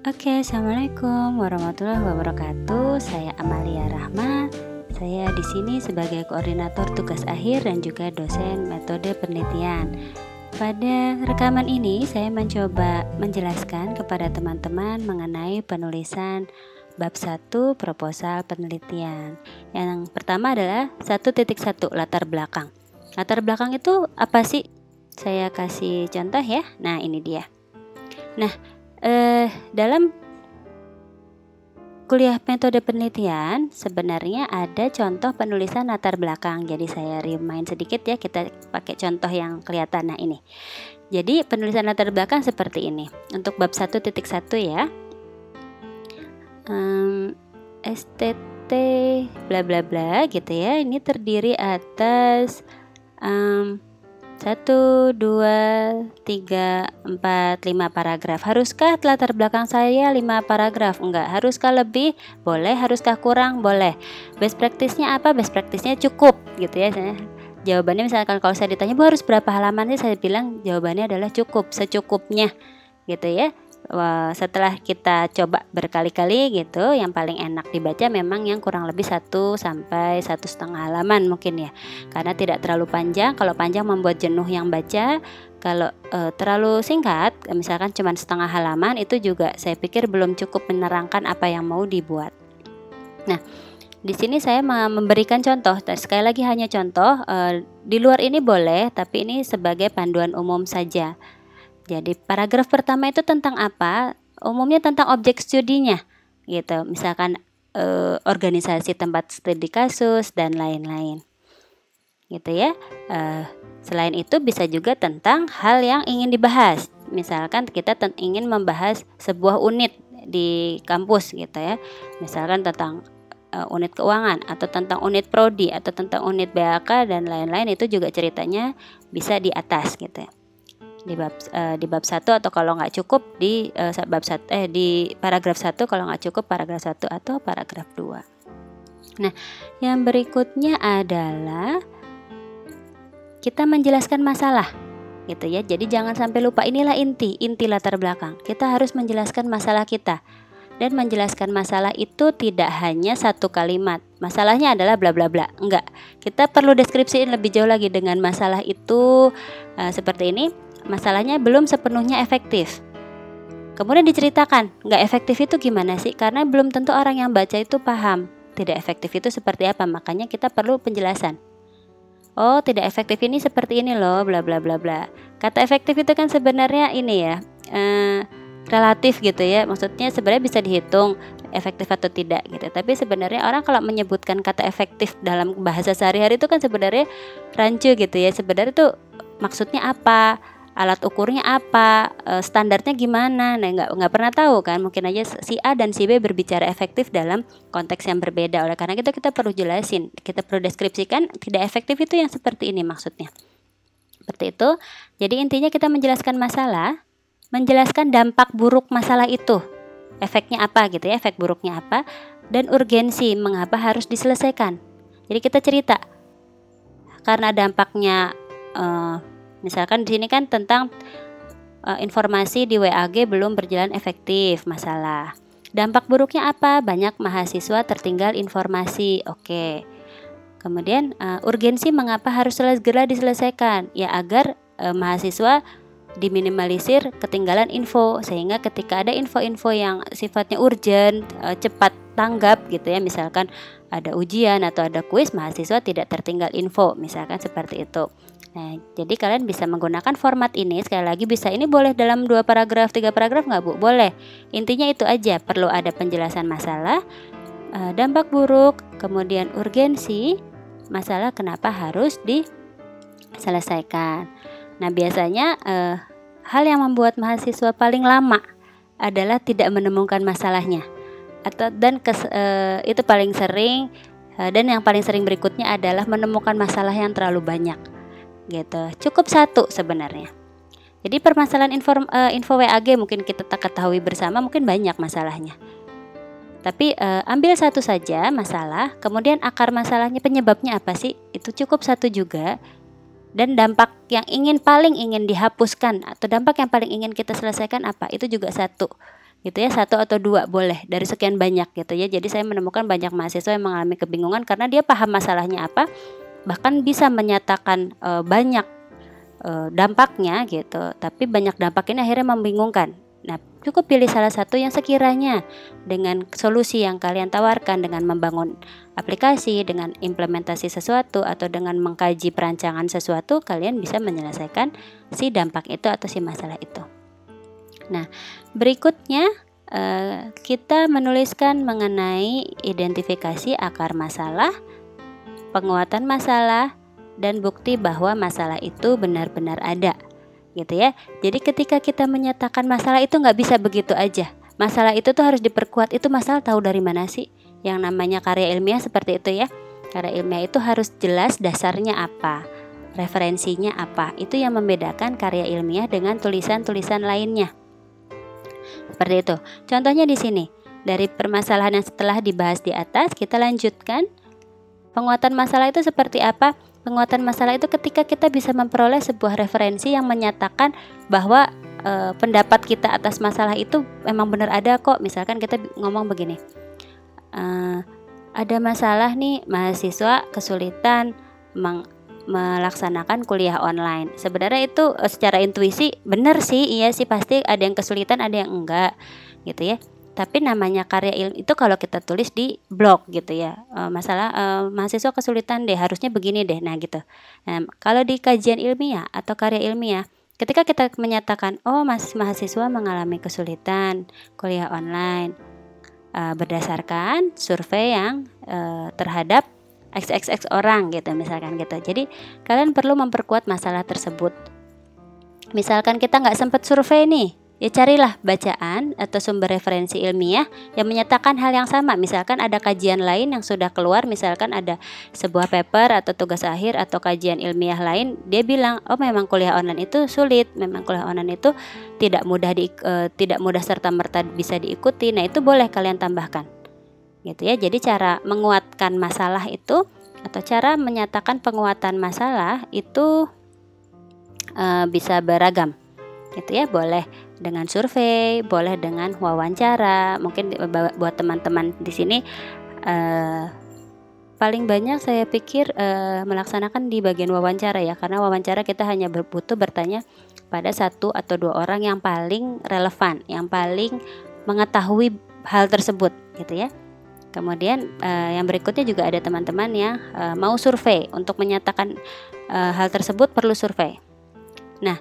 Oke, Assalamualaikum warahmatullahi wabarakatuh. Saya Amalia Rahma. Saya di sini sebagai koordinator tugas akhir dan juga dosen metode penelitian. Pada rekaman ini, saya mencoba menjelaskan kepada teman-teman mengenai penulisan bab 1 proposal penelitian. Yang pertama adalah 1.1 latar belakang. Latar belakang itu apa sih? Saya kasih contoh ya. Nah, ini dia. Nah, eh, dalam kuliah metode penelitian sebenarnya ada contoh penulisan latar belakang. Jadi saya remind sedikit ya kita pakai contoh yang kelihatan nah ini. Jadi penulisan latar belakang seperti ini. Untuk bab 1.1 ya. Um, STT bla bla bla gitu ya. Ini terdiri atas um, satu, dua, tiga, empat, lima paragraf. Haruskah latar belakang saya lima paragraf? Enggak. Haruskah lebih? Boleh. Haruskah kurang? Boleh. Best practice-nya apa? Best practice-nya cukup gitu ya. Jawabannya misalkan kalau saya ditanya, Bu harus berapa halaman sih? Saya bilang jawabannya adalah cukup, secukupnya gitu ya setelah kita coba berkali-kali gitu yang paling enak dibaca memang yang kurang lebih satu sampai satu setengah halaman mungkin ya. Karena tidak terlalu panjang kalau panjang membuat jenuh yang baca. Kalau e, terlalu singkat misalkan cuma setengah halaman itu juga saya pikir belum cukup menerangkan apa yang mau dibuat. Nah di sini saya memberikan contoh. Sekali lagi hanya contoh e, di luar ini boleh tapi ini sebagai panduan umum saja jadi paragraf pertama itu tentang apa? Umumnya tentang objek studinya gitu. Misalkan eh, organisasi tempat studi kasus dan lain-lain. Gitu ya. Eh, selain itu bisa juga tentang hal yang ingin dibahas. Misalkan kita ingin membahas sebuah unit di kampus gitu ya. Misalkan tentang uh, unit keuangan atau tentang unit prodi atau tentang unit BAK dan lain-lain itu juga ceritanya bisa di atas gitu ya di bab uh, di bab satu atau kalau nggak cukup di uh, bab satu eh di paragraf satu kalau nggak cukup paragraf satu atau paragraf dua. Nah, yang berikutnya adalah kita menjelaskan masalah gitu ya. Jadi jangan sampai lupa inilah inti, inti latar belakang. Kita harus menjelaskan masalah kita. Dan menjelaskan masalah itu tidak hanya satu kalimat. Masalahnya adalah bla bla bla. Enggak. Kita perlu deskripsiin lebih jauh lagi dengan masalah itu uh, seperti ini masalahnya belum sepenuhnya efektif. Kemudian diceritakan, nggak efektif itu gimana sih? Karena belum tentu orang yang baca itu paham tidak efektif itu seperti apa. Makanya kita perlu penjelasan. Oh, tidak efektif ini seperti ini loh, bla bla bla bla. Kata efektif itu kan sebenarnya ini ya, eh, relatif gitu ya. Maksudnya sebenarnya bisa dihitung efektif atau tidak gitu. Tapi sebenarnya orang kalau menyebutkan kata efektif dalam bahasa sehari-hari itu kan sebenarnya rancu gitu ya. Sebenarnya itu maksudnya apa? Alat ukurnya apa, e, standarnya gimana, nah nggak nggak pernah tahu kan, mungkin aja si A dan si B berbicara efektif dalam konteks yang berbeda, oleh karena itu kita perlu jelasin, kita perlu deskripsikan tidak efektif itu yang seperti ini maksudnya, seperti itu. Jadi intinya kita menjelaskan masalah, menjelaskan dampak buruk masalah itu, efeknya apa gitu ya, efek buruknya apa, dan urgensi mengapa harus diselesaikan. Jadi kita cerita karena dampaknya uh, Misalkan di sini kan tentang uh, informasi di WAG belum berjalan efektif, masalah. Dampak buruknya apa? Banyak mahasiswa tertinggal informasi. Oke. Kemudian uh, urgensi mengapa harus segera diselesaikan? Ya agar uh, mahasiswa diminimalisir ketinggalan info sehingga ketika ada info-info yang sifatnya urgent, cepat tanggap gitu ya. Misalkan ada ujian atau ada kuis, mahasiswa tidak tertinggal info, misalkan seperti itu. Nah, jadi kalian bisa menggunakan format ini sekali lagi bisa ini boleh dalam dua paragraf, tiga paragraf nggak bu? Boleh. Intinya itu aja perlu ada penjelasan masalah, eh, dampak buruk, kemudian urgensi, masalah kenapa harus diselesaikan. Nah biasanya eh, hal yang membuat mahasiswa paling lama adalah tidak menemukan masalahnya atau dan kes, eh, itu paling sering eh, dan yang paling sering berikutnya adalah menemukan masalah yang terlalu banyak gitu. Cukup satu sebenarnya. Jadi permasalahan info, uh, info WAG mungkin kita tak ketahui bersama mungkin banyak masalahnya. Tapi uh, ambil satu saja masalah, kemudian akar masalahnya penyebabnya apa sih? Itu cukup satu juga. Dan dampak yang ingin paling ingin dihapuskan atau dampak yang paling ingin kita selesaikan apa? Itu juga satu. Gitu ya satu atau dua boleh dari sekian banyak gitu ya. Jadi saya menemukan banyak mahasiswa yang mengalami kebingungan karena dia paham masalahnya apa bahkan bisa menyatakan e, banyak e, dampaknya gitu. Tapi banyak dampak ini akhirnya membingungkan. Nah cukup pilih salah satu yang sekiranya dengan solusi yang kalian tawarkan dengan membangun aplikasi dengan implementasi sesuatu atau dengan mengkaji perancangan sesuatu kalian bisa menyelesaikan si dampak itu atau si masalah itu nah berikutnya eh, kita menuliskan mengenai identifikasi akar masalah penguatan masalah, dan bukti bahwa masalah itu benar-benar ada gitu ya. Jadi ketika kita menyatakan masalah itu nggak bisa begitu aja. Masalah itu tuh harus diperkuat. Itu masalah tahu dari mana sih? Yang namanya karya ilmiah seperti itu ya. Karya ilmiah itu harus jelas dasarnya apa, referensinya apa. Itu yang membedakan karya ilmiah dengan tulisan-tulisan lainnya. Seperti itu. Contohnya di sini. Dari permasalahan yang setelah dibahas di atas, kita lanjutkan Penguatan masalah itu seperti apa? Penguatan masalah itu ketika kita bisa memperoleh sebuah referensi yang menyatakan bahwa e, pendapat kita atas masalah itu memang benar ada kok. Misalkan kita ngomong begini, e, ada masalah nih mahasiswa kesulitan meng, melaksanakan kuliah online. Sebenarnya itu e, secara intuisi benar sih, iya sih pasti ada yang kesulitan, ada yang enggak, gitu ya. Tapi namanya karya ilmu itu kalau kita tulis di blog gitu ya. E, masalah e, mahasiswa kesulitan deh harusnya begini deh nah gitu. Nah, kalau di kajian ilmiah atau karya ilmiah ketika kita menyatakan oh mahasiswa mengalami kesulitan kuliah online e, berdasarkan survei yang e, terhadap XXX orang gitu misalkan gitu jadi kalian perlu memperkuat masalah tersebut misalkan kita nggak sempat survei nih Ya carilah bacaan atau sumber referensi ilmiah yang menyatakan hal yang sama. Misalkan ada kajian lain yang sudah keluar, misalkan ada sebuah paper atau tugas akhir atau kajian ilmiah lain, dia bilang, "Oh, memang kuliah online itu sulit, memang kuliah online itu tidak mudah di uh, tidak mudah serta merta bisa diikuti." Nah, itu boleh kalian tambahkan. Gitu ya. Jadi cara menguatkan masalah itu atau cara menyatakan penguatan masalah itu uh, bisa beragam. Gitu ya, boleh dengan survei, boleh dengan wawancara. Mungkin buat teman-teman di sini uh, paling banyak saya pikir uh, melaksanakan di bagian wawancara ya, karena wawancara kita hanya butuh bertanya pada satu atau dua orang yang paling relevan, yang paling mengetahui hal tersebut, gitu ya. Kemudian uh, yang berikutnya juga ada teman-teman yang uh, mau survei untuk menyatakan uh, hal tersebut perlu survei. Nah,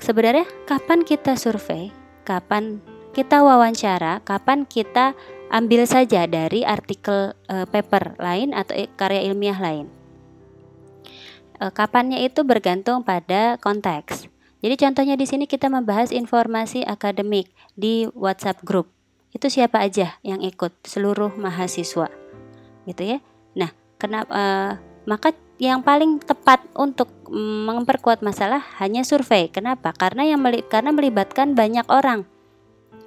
sebenarnya kapan kita survei, kapan kita wawancara, kapan kita ambil saja dari artikel e, paper lain atau karya ilmiah lain. E, kapannya itu bergantung pada konteks. Jadi contohnya di sini kita membahas informasi akademik di WhatsApp group. Itu siapa aja yang ikut? Seluruh mahasiswa. Gitu ya. Nah, kenapa e, maka yang paling tepat untuk memperkuat masalah hanya survei. Kenapa? Karena yang meli karena melibatkan banyak orang.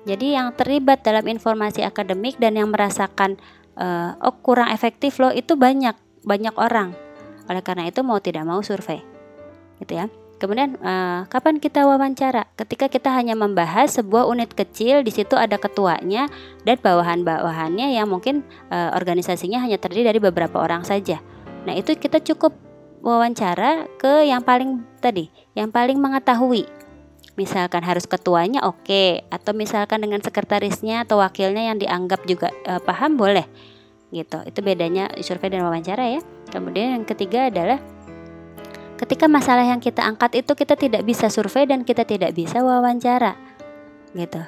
Jadi yang terlibat dalam informasi akademik dan yang merasakan uh, oh kurang efektif loh itu banyak banyak orang. Oleh karena itu mau tidak mau survei, gitu ya. Kemudian uh, kapan kita wawancara? Ketika kita hanya membahas sebuah unit kecil, di situ ada ketuanya dan bawahan-bawahannya yang mungkin uh, organisasinya hanya terdiri dari beberapa orang saja. Nah, itu kita cukup wawancara ke yang paling tadi, yang paling mengetahui. Misalkan harus ketuanya oke, okay. atau misalkan dengan sekretarisnya atau wakilnya yang dianggap juga uh, paham boleh. Gitu. Itu bedanya survei dan wawancara ya. Kemudian yang ketiga adalah ketika masalah yang kita angkat itu kita tidak bisa survei dan kita tidak bisa wawancara. Gitu.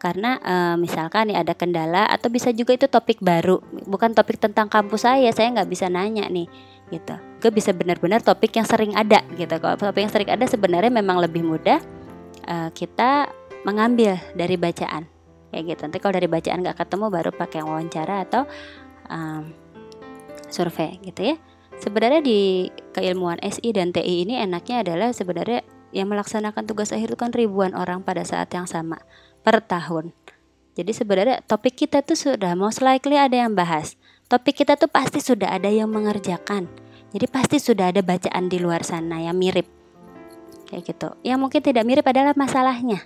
Karena e, misalkan nih ada kendala atau bisa juga itu topik baru bukan topik tentang kampus saya saya nggak bisa nanya nih. Gitu. Gue bisa benar-benar topik yang sering ada gitu. Kalau topik yang sering ada sebenarnya memang lebih mudah e, kita mengambil dari bacaan. Kayak gitu. Nanti kalau dari bacaan nggak ketemu baru pakai wawancara atau um, survei gitu ya sebenarnya di keilmuan SI dan TI ini enaknya adalah sebenarnya yang melaksanakan tugas akhir itu kan ribuan orang pada saat yang sama per tahun. Jadi sebenarnya topik kita tuh sudah most likely ada yang bahas. Topik kita tuh pasti sudah ada yang mengerjakan. Jadi pasti sudah ada bacaan di luar sana yang mirip. Kayak gitu. Yang mungkin tidak mirip adalah masalahnya.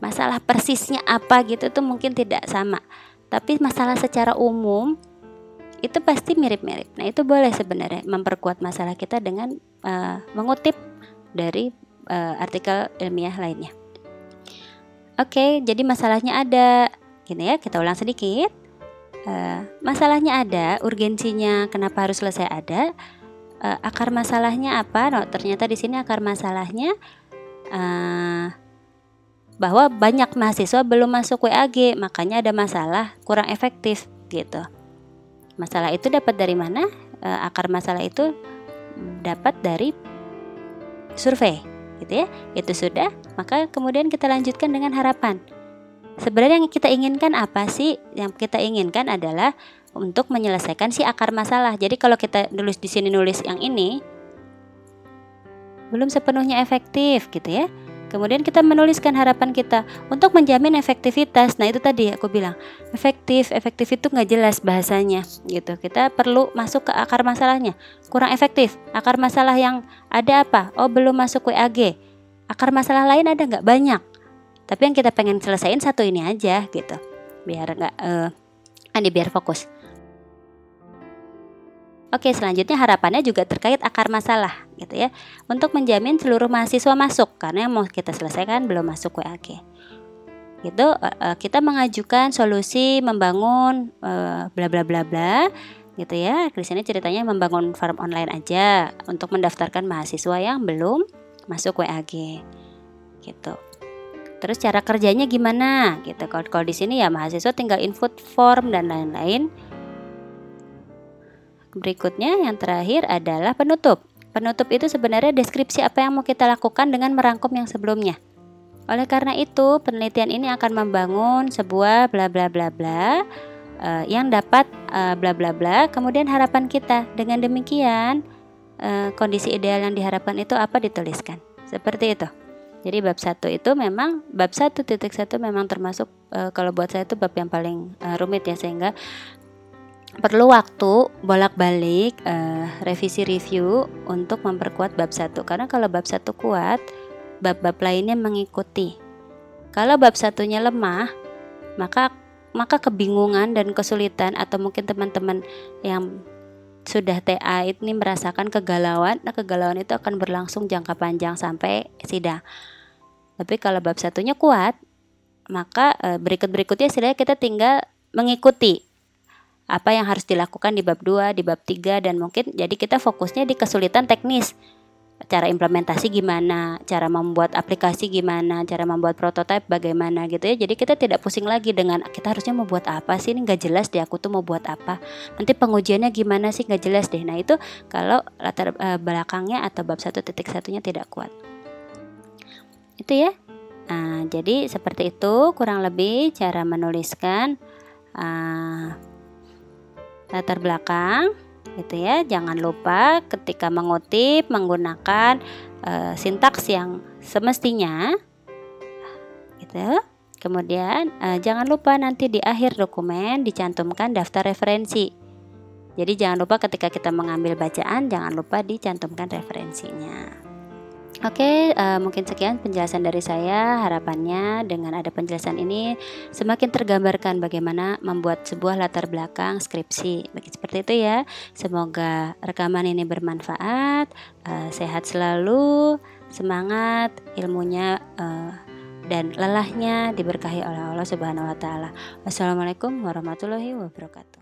masalah persisnya apa gitu tuh mungkin tidak sama tapi masalah secara umum itu pasti mirip-mirip. Nah, itu boleh sebenarnya memperkuat masalah kita dengan uh, mengutip dari uh, artikel ilmiah lainnya. Oke, jadi masalahnya ada. Gini ya, kita ulang sedikit. Uh, masalahnya ada, urgensinya kenapa harus selesai ada. Uh, akar masalahnya apa? No, ternyata di sini akar masalahnya uh, bahwa banyak mahasiswa belum masuk WAG, makanya ada masalah kurang efektif gitu. Masalah itu dapat dari mana? E, akar masalah itu dapat dari survei, gitu ya. Itu sudah, maka kemudian kita lanjutkan dengan harapan. Sebenarnya yang kita inginkan apa sih? Yang kita inginkan adalah untuk menyelesaikan si akar masalah. Jadi kalau kita nulis di sini nulis yang ini belum sepenuhnya efektif gitu ya. Kemudian kita menuliskan harapan kita untuk menjamin efektivitas. Nah itu tadi aku bilang efektif, efektif itu nggak jelas bahasanya gitu. Kita perlu masuk ke akar masalahnya. Kurang efektif. Akar masalah yang ada apa? Oh belum masuk WAG. Akar masalah lain ada nggak banyak. Tapi yang kita pengen selesaiin satu ini aja gitu. Biar nggak, uh, andi biar fokus. Oke, selanjutnya harapannya juga terkait akar masalah gitu ya. Untuk menjamin seluruh mahasiswa masuk karena yang mau kita selesaikan belum masuk WAG. Gitu kita mengajukan solusi membangun bla bla bla bla gitu ya. Di sini ceritanya membangun farm online aja untuk mendaftarkan mahasiswa yang belum masuk WAG. Gitu. Terus cara kerjanya gimana? Gitu. Kalau di sini ya mahasiswa tinggal input form dan lain-lain Berikutnya yang terakhir adalah penutup. Penutup itu sebenarnya deskripsi apa yang mau kita lakukan dengan merangkum yang sebelumnya. Oleh karena itu, penelitian ini akan membangun sebuah bla bla bla bla uh, yang dapat uh, bla bla bla. Kemudian harapan kita dengan demikian uh, kondisi ideal yang diharapkan itu apa dituliskan. Seperti itu. Jadi bab satu itu memang bab satu titik satu memang termasuk uh, kalau buat saya itu bab yang paling uh, rumit ya sehingga perlu waktu bolak-balik uh, revisi review untuk memperkuat bab satu. Karena kalau bab satu kuat bab-bab lainnya mengikuti. Kalau bab satunya lemah maka maka kebingungan dan kesulitan atau mungkin teman-teman yang sudah TA ini merasakan kegalauan nah kegalauan itu akan berlangsung jangka panjang sampai sidang. Tapi kalau bab satunya kuat maka uh, berikut-berikutnya setidaknya kita tinggal mengikuti apa yang harus dilakukan di bab 2, di bab 3 dan mungkin jadi kita fokusnya di kesulitan teknis. Cara implementasi gimana, cara membuat aplikasi gimana, cara membuat prototipe bagaimana gitu ya. Jadi kita tidak pusing lagi dengan kita harusnya mau buat apa sih ini nggak jelas deh aku tuh mau buat apa. Nanti pengujiannya gimana sih nggak jelas deh. Nah itu kalau latar uh, belakangnya atau bab satu titik satunya tidak kuat. Itu ya. Nah, jadi seperti itu kurang lebih cara menuliskan uh, latar belakang gitu ya. Jangan lupa ketika mengutip menggunakan uh, sintaks yang semestinya gitu. Kemudian uh, jangan lupa nanti di akhir dokumen dicantumkan daftar referensi. Jadi jangan lupa ketika kita mengambil bacaan jangan lupa dicantumkan referensinya. Oke, uh, mungkin sekian penjelasan dari saya. Harapannya dengan ada penjelasan ini semakin tergambarkan bagaimana membuat sebuah latar belakang skripsi. Begitu seperti itu ya. Semoga rekaman ini bermanfaat. Uh, sehat selalu, semangat, ilmunya uh, dan lelahnya diberkahi oleh Allah Subhanahu wa taala. Wassalamualaikum warahmatullahi wabarakatuh.